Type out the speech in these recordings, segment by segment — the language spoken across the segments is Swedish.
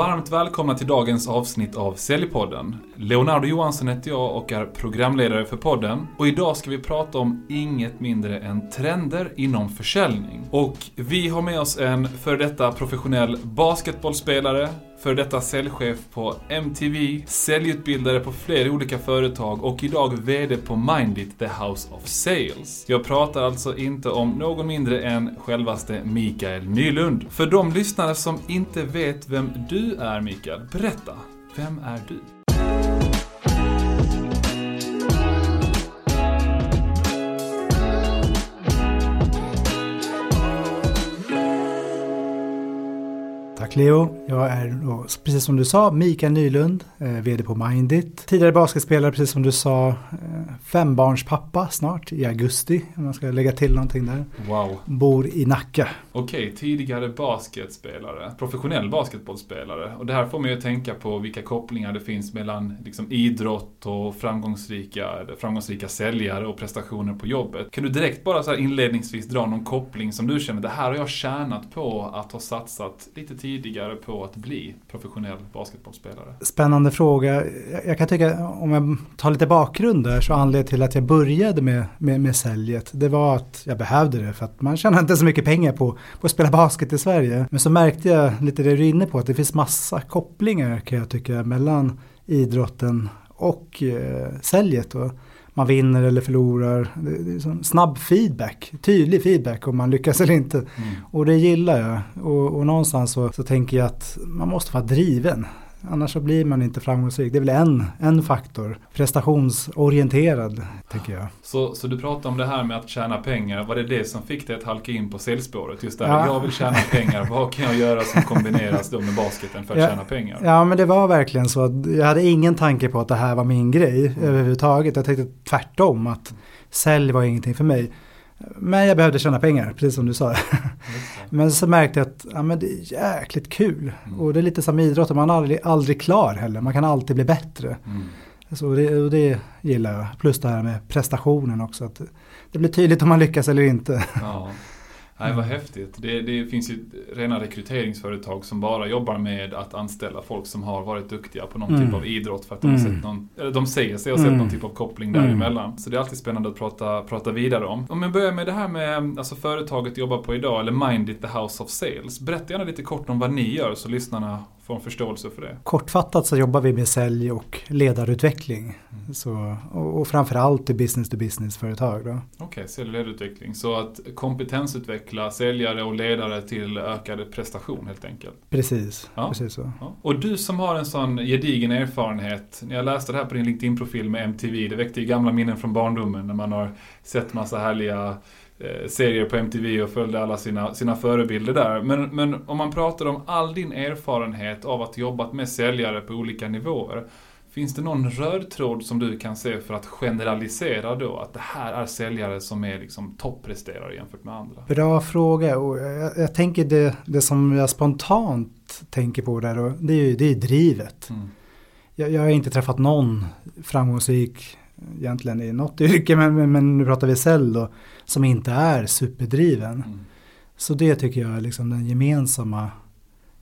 Varmt välkomna till dagens avsnitt av Säljpodden. Leonardo Johansson heter jag och är programledare för podden. Och idag ska vi prata om inget mindre än trender inom försäljning. Och vi har med oss en för detta professionell basketbollspelare, för detta säljchef på MTV, säljutbildare på flera olika företag och idag VD på Mindit, the House of Sales. Jag pratar alltså inte om någon mindre än självaste Mikael Nylund. För de lyssnare som inte vet vem du är Mikael, berätta. Vem är du? Tack Leo. Jag är precis som du sa Mikael Nylund, eh, VD på Mindit. Tidigare basketspelare precis som du sa, eh, fembarnspappa snart i augusti om man ska lägga till någonting där. Wow. Bor i Nacka. Okej, tidigare basketspelare, professionell basketbollspelare. Och det här får mig att tänka på vilka kopplingar det finns mellan liksom, idrott och framgångsrika, framgångsrika säljare och prestationer på jobbet. Kan du direkt bara så inledningsvis dra någon koppling som du känner, det här har jag tjänat på att ha satsat lite tidigare på att bli professionell basketbollspelare? Spännande fråga. Jag kan tycka, om jag tar lite bakgrund där, så anledningen till att jag började med, med, med säljet, det var att jag behövde det för att man tjänar inte så mycket pengar på, på att spela basket i Sverige. Men så märkte jag lite det du är inne på, att det finns massa kopplingar kan jag tycka mellan idrotten och eh, säljet. Och man vinner eller förlorar. Det är snabb feedback, tydlig feedback om man lyckas eller inte. Mm. Och det gillar jag. Och, och någonstans så, så tänker jag att man måste vara driven. Annars så blir man inte framgångsrik. Det är väl en, en faktor. Prestationsorienterad, tycker jag. Så, så du pratar om det här med att tjäna pengar. Var det det som fick dig att halka in på säljspåret? Just där, ja. jag vill tjäna pengar. Vad kan jag göra som kombineras då med basketen för att ja. tjäna pengar? Ja, men det var verkligen så. Att jag hade ingen tanke på att det här var min grej mm. överhuvudtaget. Jag tänkte tvärtom att sälj var ingenting för mig. Men jag behövde tjäna pengar, precis som du sa. men så märkte jag att ja, men det är jäkligt kul. Mm. Och det är lite som idrott, man är aldrig, aldrig klar heller. Man kan alltid bli bättre. Mm. Så det, och det gillar jag. Plus det här med prestationen också. Att det blir tydligt om man lyckas eller inte. Ja. Nej, vad häftigt. Det, det, finns ju rena rekryteringsföretag som bara jobbar med att anställa folk som har varit duktiga på någon mm. typ av idrott för att de har mm. sett någon, eller de säger sig ha sett mm. någon typ av koppling däremellan. Mm. Så det är alltid spännande att prata, prata vidare om. Om jag börjar med det här med alltså företaget jobbar på idag, eller Mindit the House of Sales. Berätta gärna lite kort om vad ni gör så lyssnarna få en förståelse för det? Kortfattat så jobbar vi med sälj och ledarutveckling. Mm. Så, och, och framförallt i business to business företag. Okej, okay, sälj och ledarutveckling. Så att kompetensutveckla säljare och ledare till ökad prestation helt enkelt? Precis, ja. precis så. Ja. Och du som har en sån gedigen erfarenhet. När jag läste det här på din LinkedIn-profil med MTV, det väckte ju gamla minnen från barndomen när man har sett massa härliga serier på MTV och följde alla sina, sina förebilder där. Men, men om man pratar om all din erfarenhet av att jobbat med säljare på olika nivåer. Finns det någon röd tråd som du kan se för att generalisera då? Att det här är säljare som är liksom toppresterare jämfört med andra? Bra fråga. Och jag, jag tänker det, det som jag spontant tänker på där då, det är ju det är drivet. Mm. Jag, jag har inte träffat någon framgångsrik egentligen i något yrke, men, men, nu pratar vi sälj då, som inte är superdriven. Mm. Så det tycker jag är liksom den gemensamma,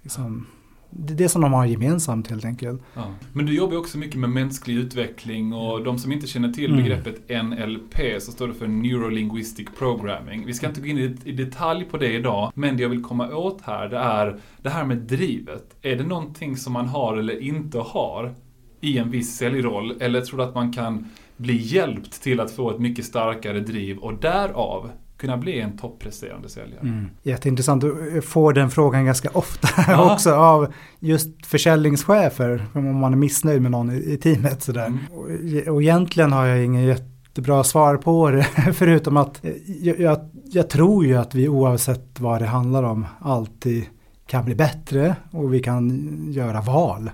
liksom, det är det som de har gemensamt helt enkelt. Ja. Men du jobbar också mycket med mänsklig utveckling och de som inte känner till mm. begreppet NLP så står det för Neurolinguistic Programming. Vi ska inte gå in i detalj på det idag, men det jag vill komma åt här det är det här med drivet. Är det någonting som man har eller inte har i en viss säljroll eller tror du att man kan bli hjälpt till att få ett mycket starkare driv och därav kunna bli en toppresterande säljare. Mm. Jätteintressant, du får den frågan ganska ofta ja. också av just försäljningschefer, om man är missnöjd med någon i teamet. Sådär. Mm. Och, och egentligen har jag ingen jättebra svar på det, förutom att jag, jag, jag tror ju att vi oavsett vad det handlar om alltid kan bli bättre och vi kan göra val.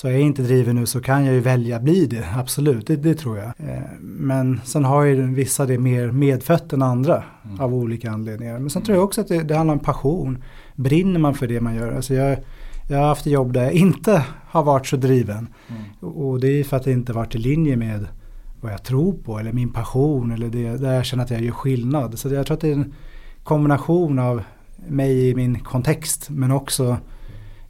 Så är jag inte driven nu så kan jag ju välja bli det, absolut, det, det tror jag. Eh, men sen har ju vissa det mer medfött än andra mm. av olika anledningar. Men sen tror jag också att det, det handlar om passion. Brinner man för det man gör? Alltså jag, jag har haft jobb där jag inte har varit så driven. Mm. Och det är för att det inte varit i linje med vad jag tror på eller min passion eller det där jag känner att jag gör skillnad. Så jag tror att det är en kombination av mig i min kontext men också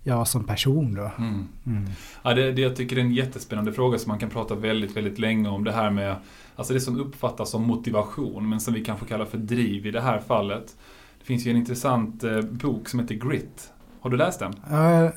jag som person då. Mm. Mm. Ja, det, det, jag tycker är en jättespännande fråga som man kan prata väldigt, väldigt länge om. Det här med alltså det som uppfattas som motivation men som vi kanske kallar för driv i det här fallet. Det finns ju en intressant eh, bok som heter Grit. Har du läst den? Ja,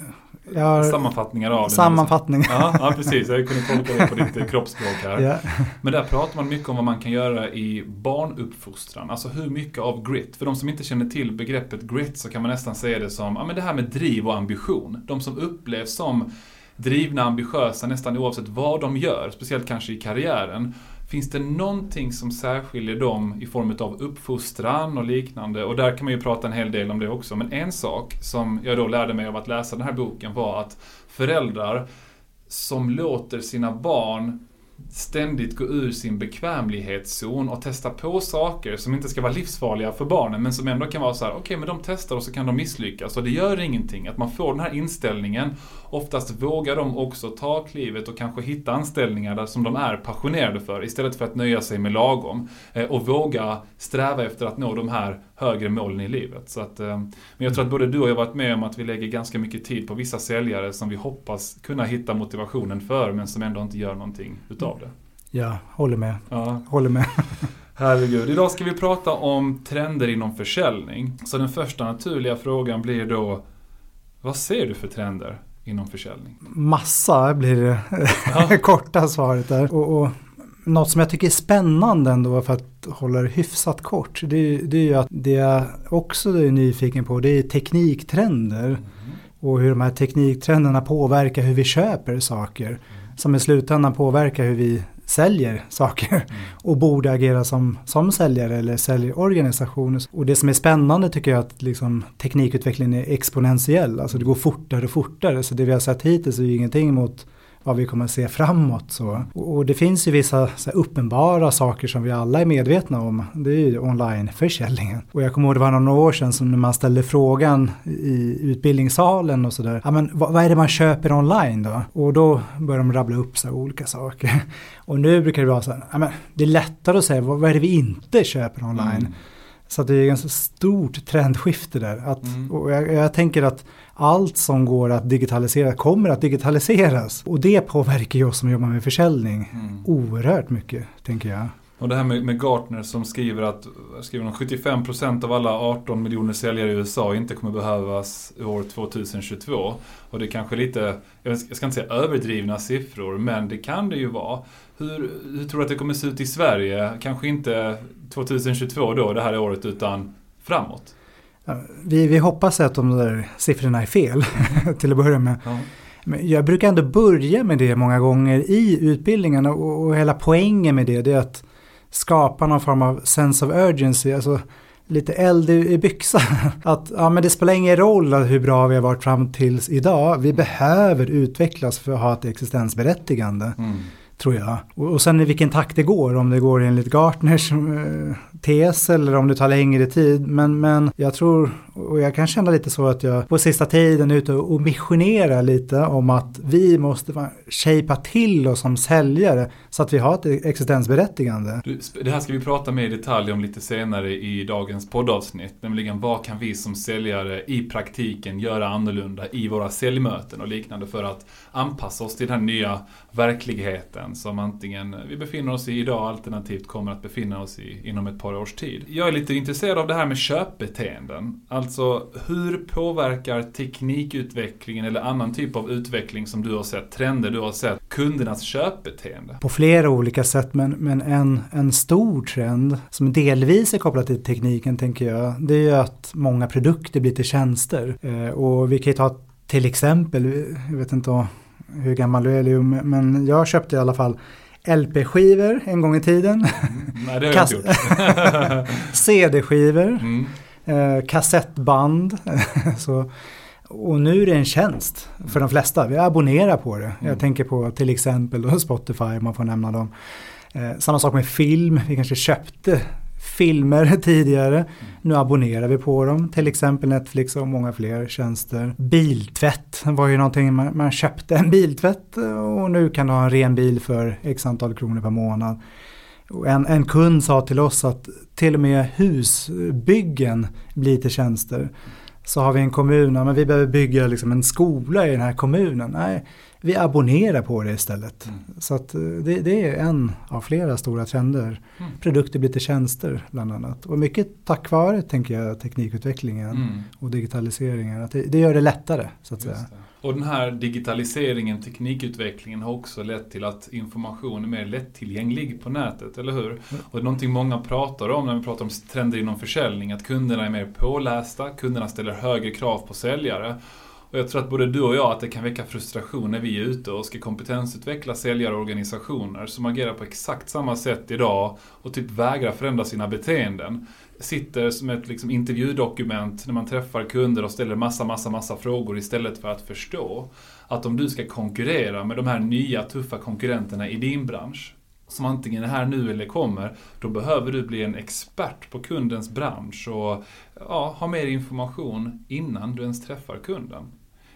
jag Sammanfattningar av den. Sammanfattning. Ja, ja, precis. Jag kunde tolka det på ditt eh, kroppsspråk här. Ja. Men där pratar man mycket om vad man kan göra i barnuppfostran. Alltså hur mycket av grit. För de som inte känner till begreppet grit så kan man nästan säga det som ja, men det här med driv och ambition. De som upplevs som drivna, ambitiösa nästan oavsett vad de gör, speciellt kanske i karriären. Finns det någonting som särskiljer dem i form av uppfostran och liknande? Och där kan man ju prata en hel del om det också. Men en sak som jag då lärde mig av att läsa den här boken var att föräldrar som låter sina barn ständigt gå ur sin bekvämlighetszon och testa på saker som inte ska vara livsfarliga för barnen men som ändå kan vara så här: okej okay, men de testar och så kan de misslyckas och det gör ingenting. Att man får den här inställningen. Oftast vågar de också ta klivet och kanske hitta anställningar där som de är passionerade för istället för att nöja sig med lagom. Eh, och våga sträva efter att nå de här högre målen i livet. Så att, eh, men jag tror att både du och jag har varit med om att vi lägger ganska mycket tid på vissa säljare som vi hoppas kunna hitta motivationen för men som ändå inte gör någonting utav det. Ja, håller med. Ja. Håller med. Herregud. Idag ska vi prata om trender inom försäljning. Så den första naturliga frågan blir då Vad ser du för trender inom försäljning? Massa blir det ja. korta svaret där. Och, och något som jag tycker är spännande ändå för att hålla det hyfsat kort. Det, det är ju att det jag också är nyfiken på det är tekniktrender. Mm. Och hur de här tekniktrenderna påverkar hur vi köper saker. Mm. Som i slutändan påverkar hur vi säljer saker mm. och borde agera som, som säljare eller säljorganisation. Och det som är spännande tycker jag är att liksom, teknikutvecklingen är exponentiell. Alltså det går fortare och fortare. Så det vi har sett hittills är ju ingenting mot vad vi kommer att se framåt. Så. Och det finns ju vissa uppenbara saker som vi alla är medvetna om. Det är ju onlineförsäljningen. Och jag kommer ihåg det var några år sedan som när man ställde frågan i utbildningssalen och sådär. Ja men vad, vad, är det man köper online då? Och då börjar de rabbla upp så olika saker. Och nu brukar det vara så här, ja men det är lättare att säga vad, vad är det vi inte köper online? Mm. Så det är ganska stort trendskifte där. Att, mm. och jag, jag, tänker att allt som går att digitalisera kommer att digitaliseras. Och det påverkar ju oss som jobbar med försäljning mm. oerhört mycket, tänker jag. Och det här med, med Gartner som skriver att skriver 75% av alla 18 miljoner säljare i USA inte kommer behövas år 2022. Och det är kanske lite, jag ska inte säga överdrivna siffror, men det kan det ju vara. Hur, hur tror du att det kommer se ut i Sverige? Kanske inte 2022 då, det här året, utan framåt? Vi, vi hoppas att de där siffrorna är fel till att börja med. Ja. Men jag brukar ändå börja med det många gånger i utbildningen och, och hela poängen med det, det är att skapa någon form av sense of urgency, alltså lite eld i byxan. Att ja, men det spelar ingen roll hur bra vi har varit fram tills idag, vi behöver utvecklas för att ha ett existensberättigande. Mm tror jag. Och, och sen i vilken takt det går, om det går enligt Gartners eh, tes eller om det tar längre tid. Men, men jag tror, och jag kan känna lite så att jag på sista tiden är ute och missionerar lite om att vi måste shapea till oss som säljare så att vi har ett existensberättigande. det här ska vi prata mer i detalj om lite senare i dagens poddavsnitt. Nämligen vad kan vi som säljare i praktiken göra annorlunda i våra säljmöten och liknande för att anpassa oss till den här nya verkligheten som antingen vi befinner oss i idag alternativt kommer att befinna oss i inom ett par års tid. Jag är lite intresserad av det här med köpbeteenden. Alltså hur påverkar teknikutvecklingen eller annan typ av utveckling som du har sett, trender du har sett, kundernas köpbeteende? På flera olika sätt men, men en, en stor trend som delvis är kopplad till tekniken tänker jag det är ju att många produkter blir till tjänster. Eh, och vi kan ju ta till exempel, jag vet inte hur gammal du är men jag köpte i alla fall LP-skivor en gång i tiden. Mm, nej, det har jag inte gjort. CD-skivor, mm. Eh, kassettband. så, och nu är det en tjänst för de flesta. Vi abonnerar på det. Mm. Jag tänker på till exempel då Spotify, om man får nämna dem. Eh, samma sak med film. Vi kanske köpte filmer tidigare. Mm. Nu abonnerar vi på dem, till exempel Netflix och många fler tjänster. Biltvätt var ju någonting, man, man köpte en biltvätt och nu kan du ha en ren bil för x antal kronor per månad. En, en kund sa till oss att till och med husbyggen blir till tjänster. Så har vi en kommun, ja, men vi behöver bygga liksom en skola i den här kommunen. Nej, vi abonnerar på det istället. Mm. Så att eh, det, det, är en av flera stora trender. Mm. Produkter blir till tjänster bland annat. Och mycket tack vare tänker jag teknikutvecklingen mm. och digitaliseringen. Att det, det, gör det lättare så att Just säga. Det. Och den här digitaliseringen, teknikutvecklingen har också lett till att information är mer lättillgänglig på nätet, eller hur? Mm. Och det är någonting många pratar om när vi pratar om trender inom försäljning, att kunderna är mer pålästa, kunderna ställer högre krav på säljare. Och jag tror att både du och jag, att det kan väcka frustration när vi är ute och ska kompetensutveckla säljare och organisationer som agerar på exakt samma sätt idag och typ vägrar förändra sina beteenden sitter som ett liksom intervjudokument när man träffar kunder och ställer massa, massa, massa frågor istället för att förstå att om du ska konkurrera med de här nya tuffa konkurrenterna i din bransch som antingen är här nu eller kommer, då behöver du bli en expert på kundens bransch och ja, ha mer information innan du ens träffar kunden.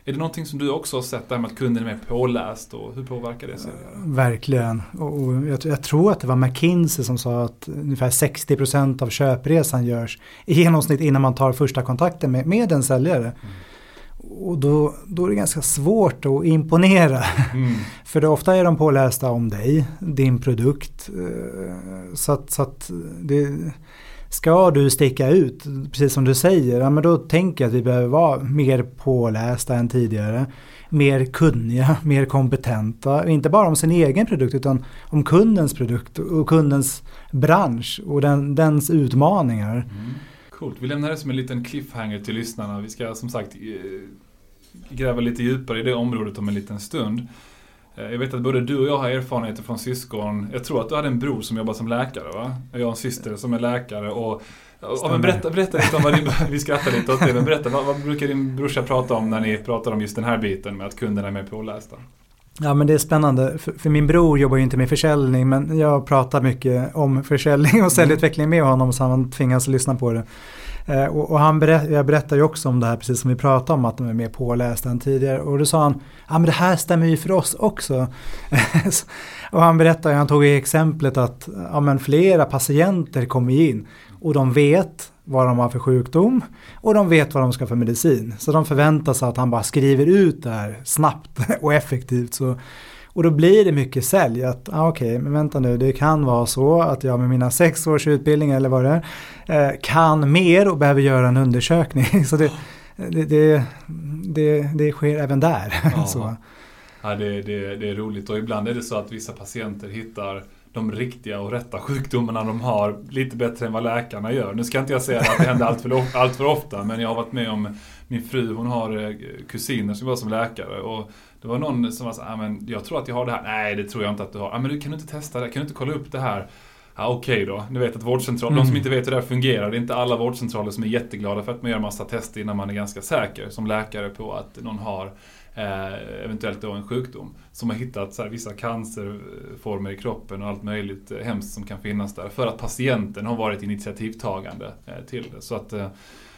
Är det någonting som du också har sett, där med att kunden är mer påläst och hur påverkar det säljare? Verkligen. Och jag, jag, tror att det var McKinsey som sa att ungefär 60% av köpresan görs i genomsnitt innan man tar första kontakten med, med en säljare. Mm. Och då, då är det ganska svårt att imponera. Mm. För det, ofta är de pålästa om dig, din produkt. Eh, så att, så att det Ska du sticka ut, precis som du säger, ja, men då tänker jag att vi behöver vara mer pålästa än tidigare. Mer kunniga, mer kompetenta. Inte bara om sin egen produkt utan om kundens produkt och kundens bransch och den, dens utmaningar. Mm. Coolt, vi lämnar det som en liten cliffhanger till lyssnarna. Vi ska som sagt eh, gräva lite djupare i det området om en liten stund. Eh, jag vet att både du och jag har erfarenheter från syskon. Jag tror att du hade en bror som jobbar som läkare va? Jag har en syster som är läkare och Ja, men berätta, berätta lite om vad din, vi skrattar lite åt det, men berätta, vad, vad, brukar din brorsa prata om när ni pratar om just den här biten med att kunderna är mer pålästa? Ja men det är spännande, för, för, min bror jobbar ju inte med försäljning men jag pratar mycket om försäljning och mm. säljutveckling med honom så han tvingas lyssna på det. Eh, och, och, han berätt, jag berättade ju också om det här precis som vi pratade om att de är mer pålästa än tidigare. Och då sa han, ja men det här stämmer ju för oss också. och han berättade, han tog i exemplet att ja, men flera patienter kommer in och de vet vad de har för sjukdom och de vet vad de ska för medicin. Så de förväntar sig att han bara skriver ut det här snabbt och effektivt. Så och då blir det mycket sälj. Att ah, okej, okay, men vänta nu, det kan vara så att jag med mina sex års utbildning eller vad det är, eh, kan mer och behöver göra en undersökning. Så det, det, det, det, det sker även där. Ja. Ja, det, det, det är roligt och ibland är det så att vissa patienter hittar de riktiga och rätta sjukdomarna de har lite bättre än vad läkarna gör. Nu ska inte jag säga att det händer allt för, allt för ofta men jag har varit med om min fru hon har eh, kusiner som var som läkare och det var någon som var så ah, men jag tror att jag har det här. Nej, det tror jag inte att du har. Ah, men du, kan du inte testa det? Kan du inte kolla upp det här? Ja, Okej okay då. Ni vet att vårdcentral, mm. de som mm. inte vet hur det här fungerar, det är inte alla vårdcentraler som är jätteglada för att man gör massa tester innan man är ganska säker som läkare på att någon har eh, eventuellt då en sjukdom. Som har hittat så här, vissa cancerformer i kroppen och allt möjligt eh, hemskt som kan finnas där. För att patienten har varit initiativtagande eh, till det. Så att eh,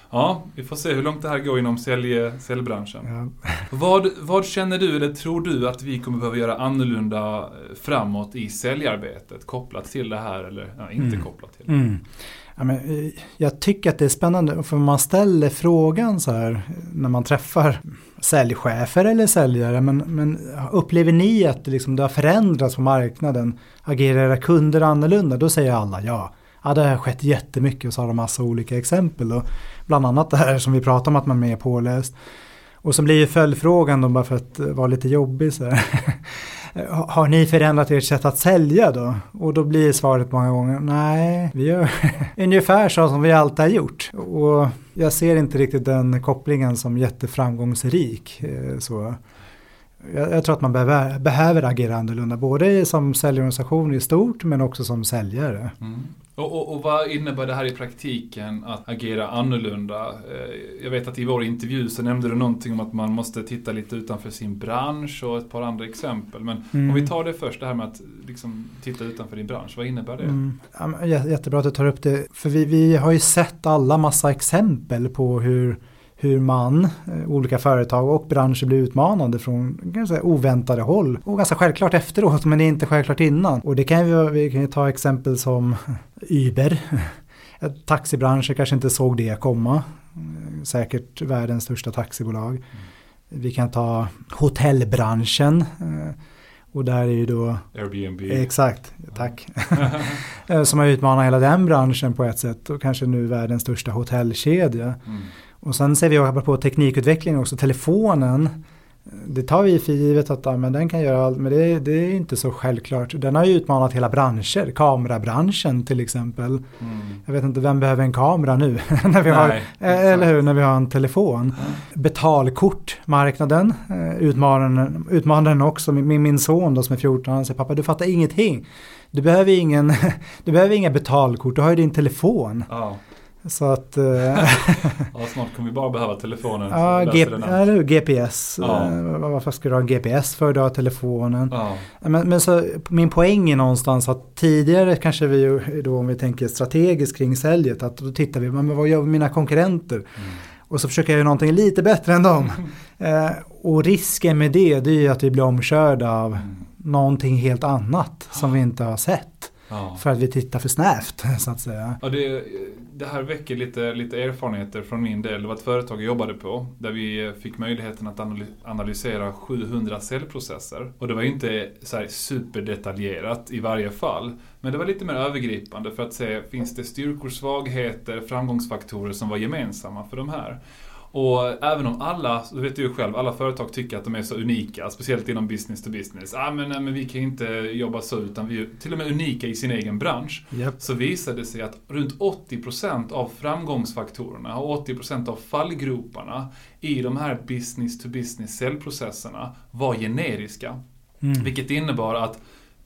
Ja, vi får se hur långt det här går inom sälj, säljbranschen. Ja. vad, vad känner du, eller tror du att vi kommer behöva göra annorlunda eh, framåt i säljarbetet? Kopplat till det här eller ja, inte mm. kopplat till det? Mm. Ja, men, eh, jag tycker att det är spännande, för man ställer frågan så här när man träffar säljchefer eller säljare, men, men upplever ni att liksom, det har förändrats på marknaden? Agerar era kunder annorlunda? Då säger alla ja. Ja, det har skett jättemycket och så har de massa olika exempel. Och bland annat det här som vi pratar om att man är mer påläst. Och så blir ju följdfrågan då bara för att vara lite jobbig så här. Har ni förändrat ert sätt att sälja då? Och då blir svaret många gånger nej, vi gör ungefär så som vi alltid har gjort. Och jag ser inte riktigt den kopplingen som jätteframgångsrik. Eh, så jag, jag tror att man behöver, behöver agera annorlunda, både som säljorganisation i stort men också som säljare. Mm. Och, och, och, vad innebär det här i praktiken att agera annorlunda? Eh, jag vet att i vår intervju så nämnde du någonting om att man måste titta lite utanför sin bransch och ett par andra exempel. Men mm. om vi tar det först, det här med att liksom titta utanför din bransch, vad innebär det? Mm. jättebra att du tar upp det, för vi, vi har ju sett alla massa exempel på hur hur man, eh, olika företag och branscher blir utmanade från ganska oväntade håll. Och ganska självklart efteråt, men det är inte självklart innan. Och det kan vi, vi kan ju ta exempel som Uber. Taxibranschen kanske inte såg det komma. Säkert världens största taxibolag. Mm. Vi kan ta hotellbranschen. Eh, och där är ju då Airbnb. Exakt, tack. Eh, som har utmanat hela den branschen på ett sätt och kanske nu världens största hotellkedja. Mm. Och sen ser vi på teknikutveckling också, telefonen det tar vi för givet att ja, men den kan göra allt, men det, det, är inte så självklart. Den har ju utmanat hela branscher, kamerabranschen till exempel. Mm. Jag vet inte, vem behöver en kamera nu? när vi Nej, har, eh, eller hur, när vi har en telefon. Mm. Betalkortmarknaden eh, utmanar, utmanar den också. Min, min son då som är 14, han säger pappa du fattar ingenting. Du behöver, ingen, du behöver inga betalkort, du har ju din telefon. Oh. Så att... Eh, ja, snart kommer vi bara behöva telefonen. Ja, G eller GPS. Ja. Eh, varför ska du ha GPS för har telefonen? Ja. Men, men så, min poäng är någonstans att tidigare kanske vi då om vi tänker strategiskt kring säljet att då tittar vi, men vad gör mina konkurrenter? Mm. Och så försöker jag göra någonting lite bättre än dem. eh, och risken med det, det är ju att vi blir omkörda av mm. någonting helt annat som vi inte har sett. Ja. För att vi tittar för snävt så att säga. Ja, det, det här väcker lite, lite erfarenheter från min del. Det var ett företag jag jobbade på där vi fick möjligheten att analysera 700 cellprocesser. Och det var ju inte så superdetaljerat i varje fall. Men det var lite mer övergripande för att se, finns det styrkor, svagheter, framgångsfaktorer som var gemensamma för de här? Och även om alla, du vet ju själv, alla företag tycker att de är så unika, speciellt inom business to business. Ah, men, nej, men vi kan inte jobba så, utan vi är till och med unika i sin egen bransch. Yep. Så visade det sig att runt 80% av framgångsfaktorerna och 80% av fallgroparna i de här business to business säljprocesserna var generiska. Mm. Vilket innebar att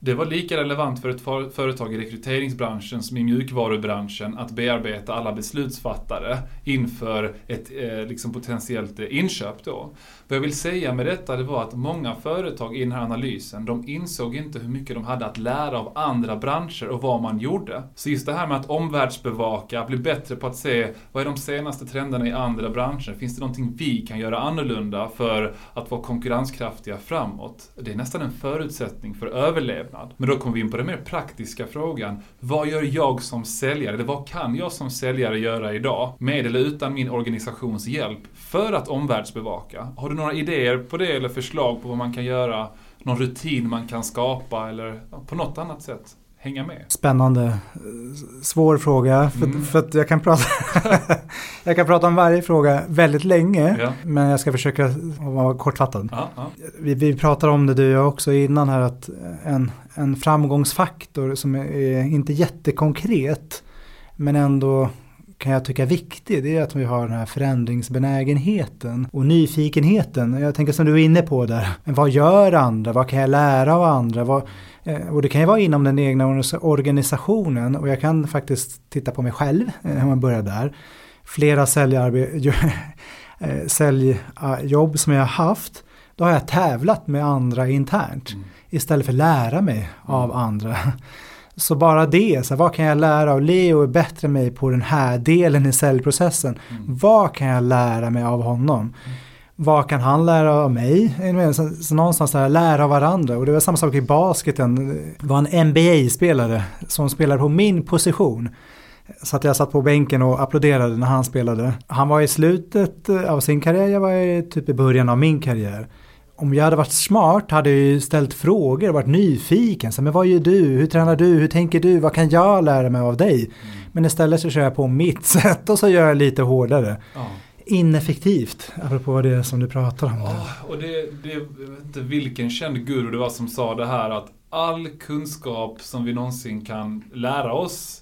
det var lika relevant för ett företag i rekryteringsbranschen som i mjukvarubranschen att bearbeta alla beslutsfattare inför ett eh, liksom potentiellt eh, inköp då. Vad jag vill säga med detta det var att många företag i den här analysen, de insåg inte hur mycket de hade att lära av andra branscher och vad man gjorde. Så just det här med att omvärldsbevaka, bli bättre på att se vad är de senaste trenderna i andra branscher? Finns det någonting vi kan göra annorlunda för att vara konkurrenskraftiga framåt? Det är nästan en förutsättning för överlevnad överlevnad. Men då kommer vi in på den mer praktiska frågan. Vad gör jag som säljare? Eller vad kan jag som säljare göra idag? Med eller utan min organisations hjälp för att omvärldsbevaka? Har du några idéer på det eller förslag på vad man kan göra? Någon rutin man kan skapa eller på något annat sätt? Hänga med? Spännande. Svår fråga. För, mm. för att jag kan, prata jag kan prata om varje fråga väldigt länge. Ja. Men jag ska försöka vara kortfattad. Ja, ja. Vi, vi pratade om det du och jag också innan här. Att en, en framgångsfaktor som är, är inte jättekonkret. Men ändå kan jag tycka viktig, det är att vi har den här förändringsbenägenheten och nyfikenheten. Jag tänker som du är inne på där, men vad gör andra? Vad kan jag lära av andra? Vad, eh, och det kan ju vara inom den egna organisationen och jag kan faktiskt titta på mig själv, eh, om man börjar där. Flera eh, säljjobb som jag har haft, då har jag tävlat med andra internt mm. istället för lära mig av mm. andra. Så bara det, så här, vad kan jag lära av Leo är bättre än mig på den här delen i säljprocessen. Mm. Vad kan jag lära mig av honom? Mm. Vad kan han lära av mig? Så, så någonstans där, lära av varandra. Och det var samma sak i basketen. Det var en NBA-spelare som spelade på min position. Så att jag satt på bänken och applåderade när han spelade. Han var i slutet av sin karriär, jag var i typ i början av min karriär om jag hade varit smart hade jag ju ställt frågor och varit nyfiken. Så, men vad gör du? Hur tränar du? Hur tänker du? Vad kan jag lära mig av dig? Mm. Men istället så kör jag på mitt sätt och så gör jag lite hårdare. Ja. Ineffektivt, apropå det som du pratar om. Ja, och det, det, jag vet inte vilken känd guru det var som sa det här att all kunskap som vi någonsin kan lära oss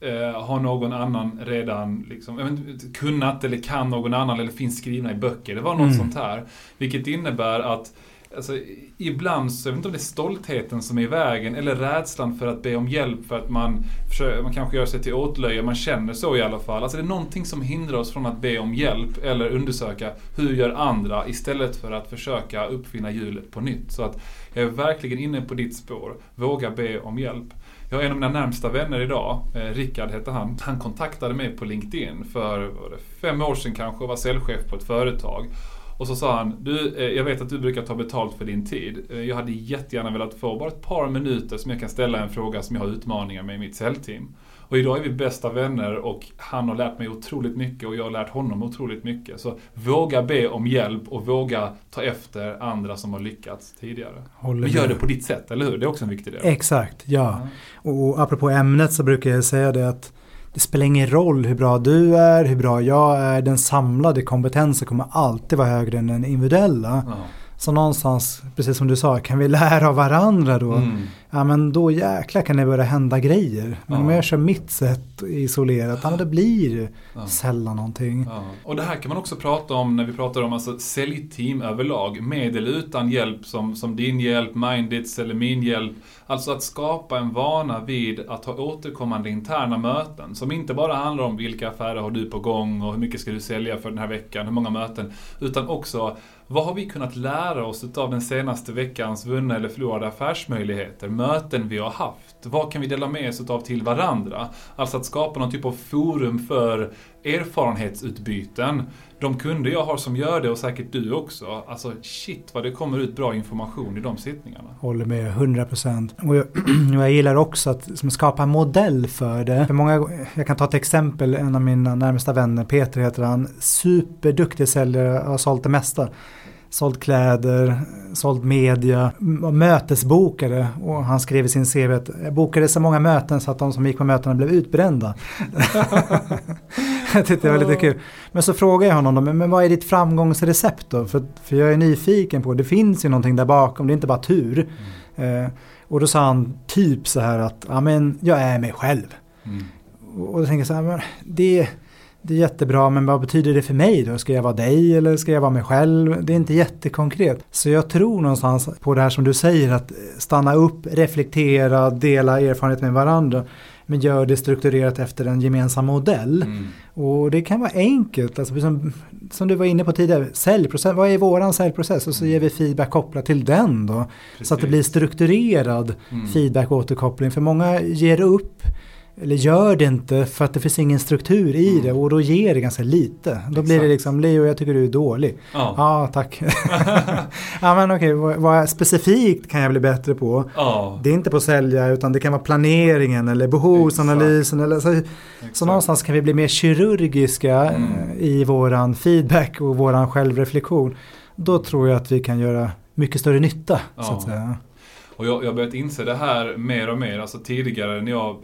eh, har någon annan redan liksom, vet kunnat eller kan någon annan eller finns skrivna i böcker. Det var något mm. sånt här. Vilket innebär att Alltså, ibland så, jag vet inte om det är stoltheten som är i vägen eller rädslan för att be om hjälp för att man, man kanske gör sig till åtlöje, man känner så i alla fall. Alltså det är någonting som hindrar oss från att be om hjälp eller undersöka hur gör andra istället för att försöka uppfinna hjulet på nytt. Så att jag är verkligen inne på ditt spår. Våga be om hjälp. Jag har en av mina närmsta vänner idag, eh, Rickard heter han. Han kontaktade mig på LinkedIn för fem år sedan kanske och var säljchef på ett företag. Och så sa han, du, eh, jag vet att du brukar ta betalt för din tid. Eh, jag hade jättegärna velat få bara ett par minuter som jag kan ställa en fråga som jag har utmaningar med i mitt säljteam. Och idag är vi bästa vänner och han har lärt mig otroligt mycket och jag har lärt honom otroligt mycket. Så våga be om hjälp och våga ta efter andra som har lyckats tidigare. Håller Men gör med. det på ditt sätt, eller hur? Det är också en viktig del. Exakt, ja. Och apropå ämnet så brukar jag säga det att det spelar ingen roll hur bra du är, hur bra jag är. Den samlade kompetensen kommer alltid vara högre än den individuella. Ja. Så någonstans, precis som du sa, kan vi lära av varandra då? Mm. Ja men då jäklar kan det börja hända grejer. Men Ja. om jag kör mitt sätt isolerat, ja då blir det Ja. sällan någonting. Ja. Och det här kan man också prata om när vi pratar om alltså säljteam överlag. Med eller utan hjälp som, som din hjälp, Mindits eller min hjälp. Alltså att skapa en vana vid att ha återkommande interna möten. Som inte bara handlar om vilka affärer har du på gång och hur mycket ska du sälja för den här veckan, hur många möten. Utan också vad har vi kunnat lära oss av den senaste veckans vunna eller förlorade affärsmöjligheter? Möten vi har haft. Vad kan vi dela med oss av till varandra? Alltså att skapa någon typ av forum för erfarenhetsutbyten. De kunder jag har som gör det och säkert du också. Alltså shit vad det kommer ut bra information i de sittningarna. Håller med 100%. Och jag, jag gillar också att liksom, skapa en modell för det. För många, jag kan ta ett exempel, en av mina närmsta vänner, Peter heter han, superduktig säljare, har sålt det mesta. Sålt kläder, sålt media, mötesbokare och han skrev i sin CV att jag bokade så många möten så att de som gick på mötena blev utbrända. jag tyckte det var lite kul. Men så frågade jag honom då, men, vad är ditt framgångsrecept då? För, för jag är nyfiken på, det finns ju någonting där bakom, det är inte bara tur. Eh, och då sa han typ så här att, ja men jag är mig själv. Mm. Och och då tänker jag så här, men det, det är jättebra, men vad betyder det för mig då? Ska jag vara dig eller ska jag vara mig själv? Det är inte jättekonkret. Så jag tror någonstans på det här som du säger, att stanna upp, reflektera, dela erfarenhet med varandra. Men gör det strukturerat efter en gemensam modell. Mm. Och det kan vara enkelt, alltså som, som du var inne på tidigare, säljprocess, vad är våran säljprocess? Och så ger vi feedback kopplat till den då. Så att det blir strukturerad Mm. feedback och återkoppling. För många ger upp eller gör det inte för att det finns ingen struktur i Mm. det och då ger det ganska lite. Då blir det Exakt. liksom, Leo jag tycker du är dålig. Ja. Ja, tack. ja men okej, vad, vad specifikt kan jag bli bättre på? Ja. Det är inte på att sälja utan det kan vara planeringen eller behovsanalysen. Eller, så, så någonstans kan vi bli mer kirurgiska Mm. eh, i våran feedback och våran självreflektion. Då tror jag att vi kan göra mycket större nytta. Så Ja. att säga. Och jag jag har börjat inse det här mer och mer. Alltså tidigare när jag eh,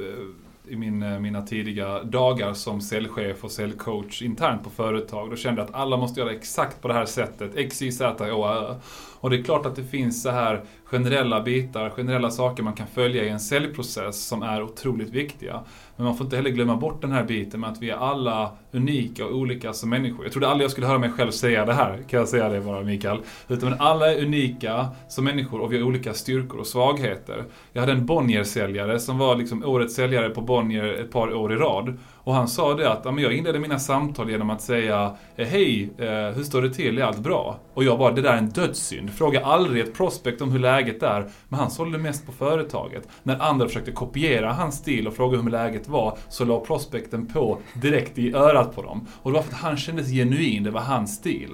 i min, eh, mina tidiga dagar som säljchef och säljcoach internt på företag. Då kände jag att alla måste göra exakt på det här sättet. X, Y, Z, Å, Ö. Och det är klart att det finns så här generella bitar, generella saker man kan följa i en säljprocess som är otroligt viktiga. Men man får inte heller glömma bort den här biten med att vi är alla unika och olika som människor. Jag trodde aldrig jag skulle höra mig själv säga det här, kan jag säga det bara Mikael. Utan alla är unika som människor och vi har olika styrkor och svagheter. Jag hade en Bonnier-säljare som var liksom årets säljare på Bonnier ett par år i rad. Och han sa det att jag inledde mina samtal genom att säga eh, Hej, eh, hur står det till? Är allt bra? Och jag bara, det där är en dödssynd. Fråga aldrig ett prospect om hur läget är. Men han sålde mest på företaget. När andra försökte kopiera hans stil och fråga hur läget var så la prospekten på direkt i örat på dem. Och det var för att han kändes genuin, det var hans stil.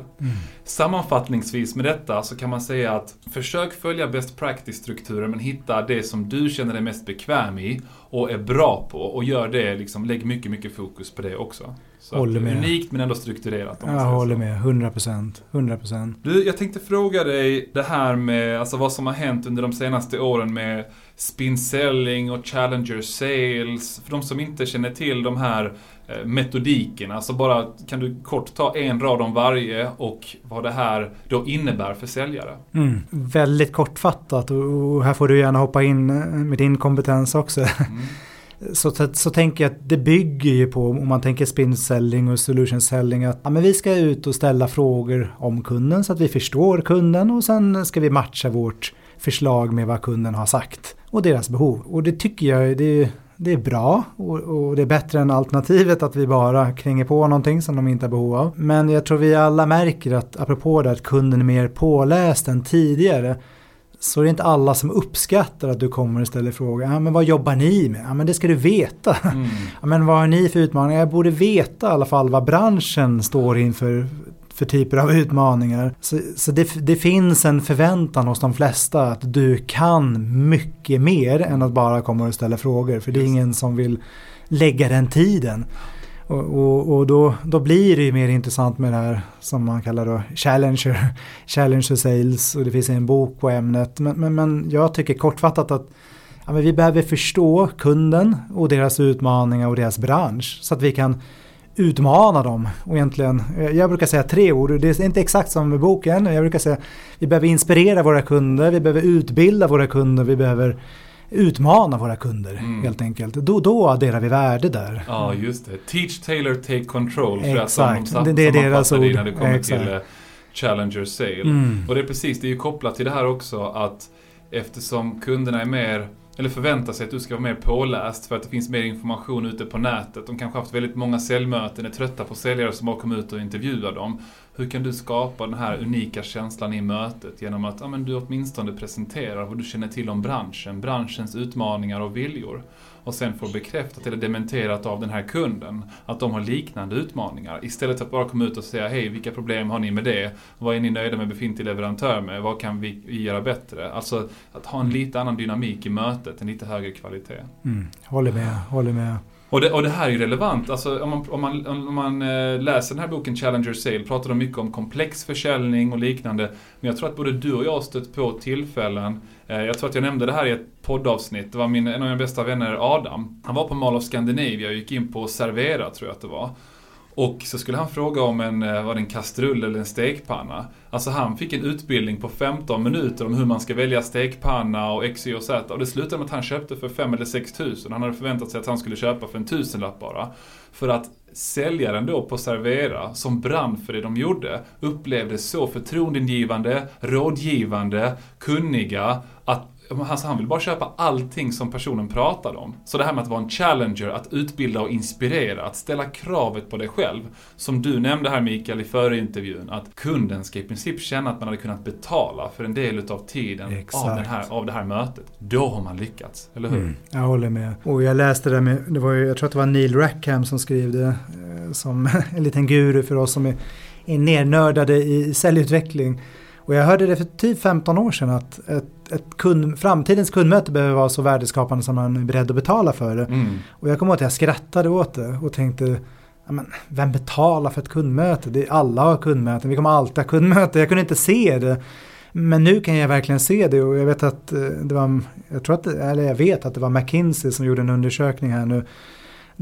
Sammanfattningsvis med detta så kan man säga att försök följa best practice-strukturen men hitta det som du känner dig mest bekväm i och är bra på och gör det, liksom, lägg mycket, mycket fokus på det också. Så Håller med. Unikt men ändå strukturerat. Jag håller så. med, 100%. 100%. Du, jag tänkte fråga dig det här med alltså vad som har hänt under de senaste åren med spin selling och challenger sales. För de som inte känner till de här eh, metodikerna, så bara kan du kort ta en rad om varje och vad det här då innebär för säljare. Mm. Väldigt kortfattat och, och här får du gärna hoppa in eh, med din kompetens också. Mm. Så, så, så tänker jag att det bygger ju på, om man tänker spin selling och solution selling, att ja, men vi ska ut och ställa frågor om kunden så att vi förstår kunden och sen ska vi matcha vårt förslag med vad kunden har sagt och deras behov. Och det tycker jag det är, det är bra och, och det är bättre än alternativet att vi bara kränger på någonting som de inte har behov av. Men jag tror vi alla märker att apropå det att kunden är mer påläst än tidigare så är det inte alla som uppskattar att du kommer och ställer frågor. Ja, men vad jobbar ni med? Ja, men det ska du veta. Mm. Ja, men vad har ni för utmaningar? Jag borde veta i alla fall vad branschen står inför för typer av utmaningar. Så, så det, det, finns en förväntan hos de flesta att du kan mycket mer än att bara komma och ställa frågor. För det är ingen som vill lägga den tiden. Och, och, och, då, då blir det ju mer intressant med det här som man kallar då Challenger, Challenger Sales och det finns en bok på ämnet. Men, men, men jag tycker kortfattat att ja, vi behöver förstå kunden och deras utmaningar och deras bransch så att vi kan utmana dem. Och egentligen, eh, jag brukar säga tre ord, det är inte exakt som med boken. Jag brukar säga vi behöver inspirera våra kunder, vi behöver utbilda våra kunder, vi behöver utmana våra kunder mm. helt enkelt. Då, då adderar vi värde där. Ja, just det. Teach, tailor, take control. För Exakt, att de, det, det är deras ord. När det kommer Exakt. till uh, Challenger Sale. Mm. Och det är precis, det är ju kopplat till det här också att eftersom kunderna är mer eller förväntar sig att du ska vara mer påläst för att det finns mer information ute på nätet. De kanske haft väldigt många säljmöten, är trötta på säljare som bara kommer ut och intervjuar dem. Hur kan du skapa den här unika känslan i mötet genom att ja, men du åtminstone presenterar vad du känner till om branschen, branschens utmaningar och viljor. Och sen får bekräftat eller dementerat av den här kunden att de har liknande utmaningar. Istället för att bara komma ut och säga hej, vilka problem har ni med det? Vad är ni nöjda med befintlig leverantör med? Vad kan vi göra bättre? Alltså att ha en lite annan dynamik i mötet, en lite högre kvalitet. Mm, håller med, håller med. Och det, och det här är ju relevant. Alltså, om man, om man, om man eh, läser den här boken Challenger Sale pratar de mycket om komplex försäljning och liknande. Men jag tror att både du och jag har stött på tillfällen. Eh, jag tror att jag nämnde det här i ett poddavsnitt. Det var min, en av mina bästa vänner, Adam. Han var på Mall of Scandinavia och gick in på Servera, tror jag att det var. Och så skulle han fråga om en, eh, var det en kastrull eller en stekpanna. Alltså han fick en utbildning på 15 minuter om hur man ska välja stekpanna och X, Y och Z. Och det slutade med att han köpte för 5 eller 6 tusen. Han hade förväntat sig att han skulle köpa för en tusenlapp bara. För att säljaren då på Servera, som brann för det de gjorde, upplevde så förtroendeingivande, rådgivande, kunniga att Alltså han vill bara köpa allting som personen pratade om. Så det här med att vara en challenger, att utbilda och inspirera, att ställa kravet på dig själv. Som du nämnde här Mikael i förra intervjun, att kunden ska i princip känna att man hade kunnat betala för en del utav tiden av, den här, av det här mötet. Då har man lyckats, eller hur? Mm, jag håller med. Och jag läste det med, det var ju, jag tror att det var Neil Rackham som skrev det, eh, som en liten guru för oss som är, är nernördade i säljutveckling. Och jag hörde det för typ 15 år sedan att ett, ett kund, framtidens kundmöte behöver vara så värdeskapande som man är beredd att betala för det. Mm. Och jag kommer ihåg att jag skrattade åt det och tänkte men, vem betalar för ett kundmöte? Det är, alla har kundmöten, vi kommer alltid ha kundmöten. Jag kunde inte se det. Men nu kan jag verkligen se det och jag vet att eh, det var, jag tror att, eller jag vet att det var McKinsey som gjorde en undersökning här nu.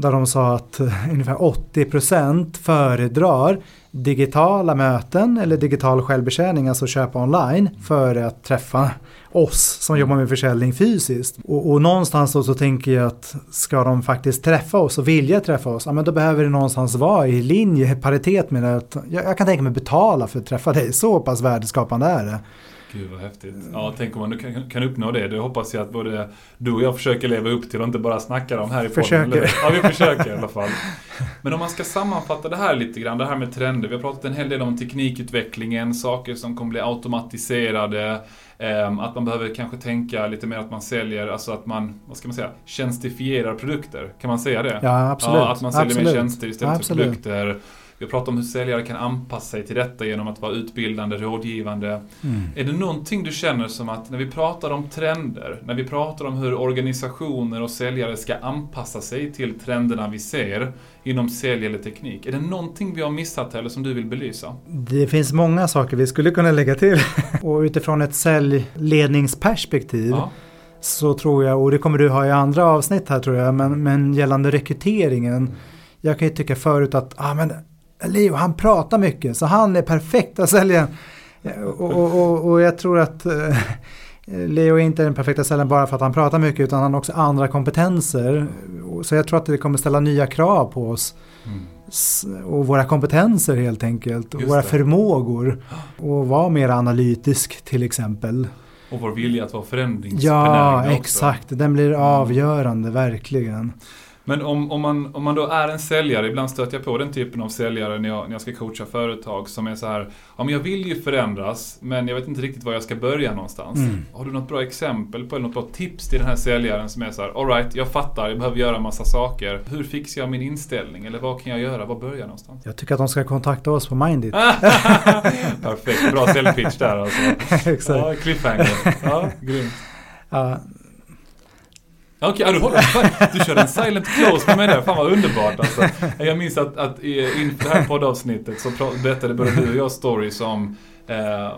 Där de sa att eh, ungefär 80 procent föredrar digitala möten eller digital självbetjäning, alltså köpa online, för att träffa oss som jobbar med försäljning fysiskt. Och, och någonstans då så tänker jag att ska de faktiskt träffa oss och vilja träffa oss, ja men då behöver det någonstans vara i linje, paritet med det. Jag, jag kan tänka mig betala för att träffa dig, så pass värdeskapande är det. Gud vad häftigt. Ja, tänk om man kan, kan uppnå det. Det hoppas jag att både du och jag försöker leva upp till och inte bara snackar om här i försöker. podden. Ja, vi försöker i alla fall. Men om man ska sammanfatta det här lite grann, det här med trender. Vi har pratat en hel del om teknikutvecklingen, saker som kommer bli automatiserade. Ehm, att man behöver kanske tänka lite mer att man säljer, alltså att man, vad ska man säga, tjänstifierar produkter. Kan man säga det? Ja, absolut. Ja, att man säljer absolut. mer tjänster istället ja, för produkter. Vi har pratat om hur säljare kan anpassa sig till detta genom att vara utbildande, rådgivande. Mm. Är det någonting du känner som att när vi pratar om trender, när vi pratar om hur organisationer och säljare ska anpassa sig till trenderna vi ser inom sälj eller teknik. Är det någonting vi har missat eller som du vill belysa? Det finns många saker vi skulle kunna lägga till. och utifrån ett säljledningsperspektiv ja. så tror jag, och det kommer du ha i andra avsnitt här tror jag, men, men gällande rekryteringen. Jag kan ju tycka förut att ah, men Leo han pratar mycket så han är perfekta säljaren. Och, och, och, och, jag tror att eh, Leo är inte den perfekta säljaren bara för att han pratar mycket utan han har också andra kompetenser. Så jag tror att det kommer ställa nya krav på oss. Mm. Och våra kompetenser helt enkelt. Och våra det. förmågor. Och vara mer analytisk till exempel. Och vår vilja att vara förändringsbenägna Ja, exakt. Den blir avgörande, verkligen. Men om, om, man, om man då är en säljare, ibland stöter jag på den typen av säljare när jag, när jag ska coacha företag som är så här, ja men jag vill ju förändras men jag vet inte riktigt var jag ska börja någonstans. Mm. Har du något bra exempel på eller något bra tips till den här säljaren som är så här, alright, jag fattar, jag behöver göra massa saker. Hur fixar jag min inställning? Eller vad kan jag göra? Var börjar jag någonstans? Jag tycker att de ska kontakta oss på Mindit. Perfekt, bra säljpitch där alltså. Exakt. Ja, cliffhanger. Ja, grymt. Ja, Okej, okay, du håller Du kör en silent close med mig där. Fan vad underbart alltså. Jag minns att, att inför det här poddavsnittet så berättade både du och jag stories om, eh,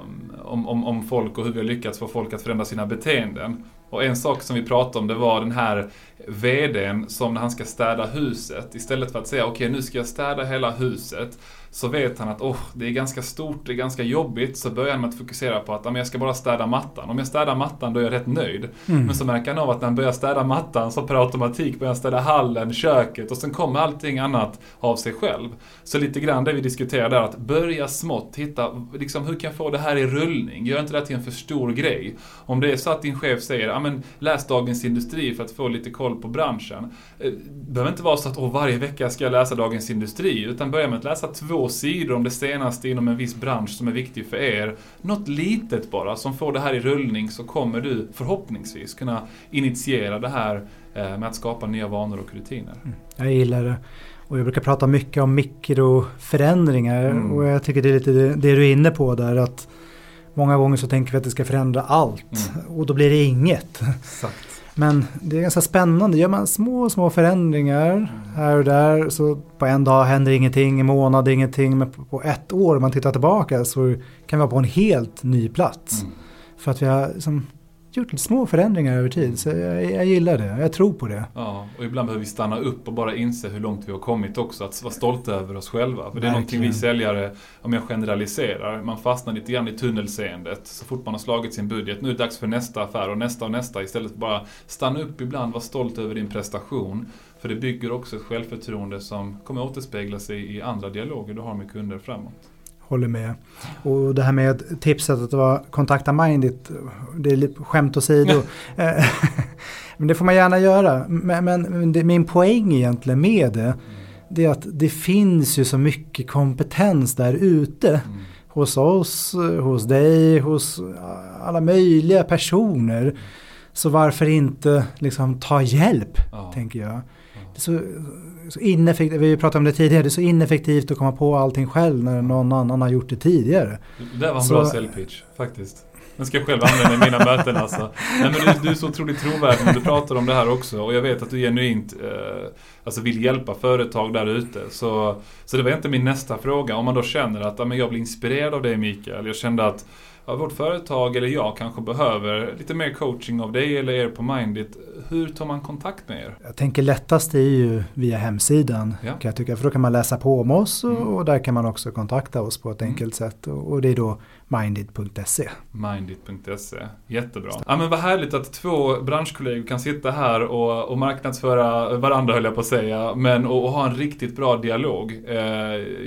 om, om, om folk och hur vi har lyckats få folk att förändra sina beteenden. Och en sak som vi pratade om det var den här VDn som när han ska städa huset, istället för att säga okej okay, nu ska jag städa hela huset, så vet han att oh, det är ganska stort, det är ganska jobbigt, så börjar han med att fokusera på att jag ska bara städa mattan. Om jag städar mattan då är jag rätt nöjd. Mm. Men så märker han av att när han börjar städa mattan så per automatik börjar han städa hallen, köket och sen kommer allting annat av sig själv. Så lite grann det vi diskuterar där, att börja smått, hitta liksom hur kan jag få det här i rullning? Gör inte det till en för stor grej. Om det är så att din chef säger, men läs Dagens Industri för att få lite koll på branschen. Det eh, behöver inte vara så att oh, varje vecka ska jag läsa Dagens Industri, utan börja med att läsa två sidor om det senaste inom en viss bransch som är viktig för er. Något litet bara, som får det här i rullning, så kommer du förhoppningsvis kunna initiera det här eh, med att skapa nya vanor och rutiner. Mm, jag gillar det. Och jag brukar prata mycket om mikroförändringar mm. och jag tycker det är lite det, det du är inne på där att Många gånger så tänker vi att det ska förändra allt mm. och då blir det inget. Exakt. Men det är ganska spännande. Gör man små, små förändringar här och där så på en dag händer ingenting, en månad ingenting. Men på ett år, om man tittar tillbaka, så kan vi vara på en helt ny plats. Mm. För att vi har liksom gjort små förändringar över tid. Så jag, jag, gillar det, jag tror på det. Ja, och ibland behöver vi stanna upp och bara inse hur långt vi har kommit också. Att vara stolta över oss själva. För det är någonting vi säljare, om jag generaliserar, man fastnar lite grann i tunnelseendet. Så fort man har slagit sin budget, nu är det dags för nästa affär och nästa och nästa. Istället bara stanna upp ibland, vara stolt över din prestation. För det bygger också ett självförtroende som kommer återspegla sig i andra dialoger du har med kunder framåt håller med. Och det här med tipset att vara kontakta Mindit, det är skämt åsido. Men det får man gärna göra. Men, men det, min poäng egentligen med det, det är att det finns ju så mycket kompetens där ute. Mm. Hos oss, hos dig, hos alla möjliga personer. Så varför inte liksom ta hjälp, ja. tänker jag. Det är så, så ineffektivt, vi pratade om det tidigare, det är så ineffektivt att komma på allting själv när någon annan har gjort det tidigare. Det var en så, bra säljpitch faktiskt. Den ska jag själv använda i mina möten alltså. Nej, men du, du är så otroligt trovärdig när du pratar om det här också. Och jag vet att du genuint eh, alltså vill hjälpa företag där ute. Så, så det var inte min nästa fråga. Om man då känner att ja, men jag blir inspirerad av dig Mikael. Jag kände att ja, vårt företag eller jag kanske behöver lite mer coaching av dig eller er på Mindit. Hur tar man kontakt med er? Jag tänker lättast är ju via hemsidan ja. kan jag tycka. För då kan man läsa på om oss och, mm. och där kan man också kontakta oss på ett mm. enkelt sätt. Och, och det är då mindit.se. Mindit.se, jättebra. Ja men vad härligt att två branschkollegor kan sitta här och, och marknadsföra varandra höll jag på att säga. Men och, och ha en riktigt bra dialog. Eh,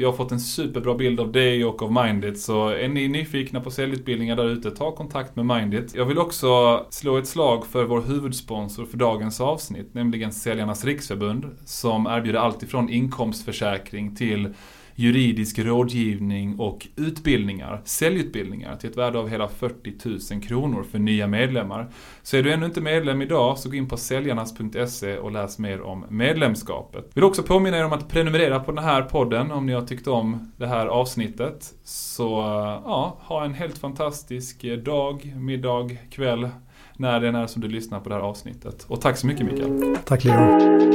jag har fått en superbra bild av dig och av Mindit. Så är ni nyfikna på säljutbildningar där ute, ta kontakt med Mindit. Jag vill också slå ett slag för vår huvudsponsor för dagens avsnitt, nämligen Säljarnas Riksförbund. Som erbjuder allt ifrån inkomstförsäkring till juridisk rådgivning och utbildningar, säljutbildningar till ett värde av hela 40 000 kronor för nya medlemmar. Så är du ännu inte medlem idag så gå in på säljarnas.se och läs mer om medlemskapet. Vill också påminna er om att prenumerera på den här podden om ni har tyckt om det här avsnittet. Så ja, ha en helt fantastisk dag, middag, kväll när den är som du lyssnar på det här avsnittet. Och tack så mycket Mikael. Tack Leo.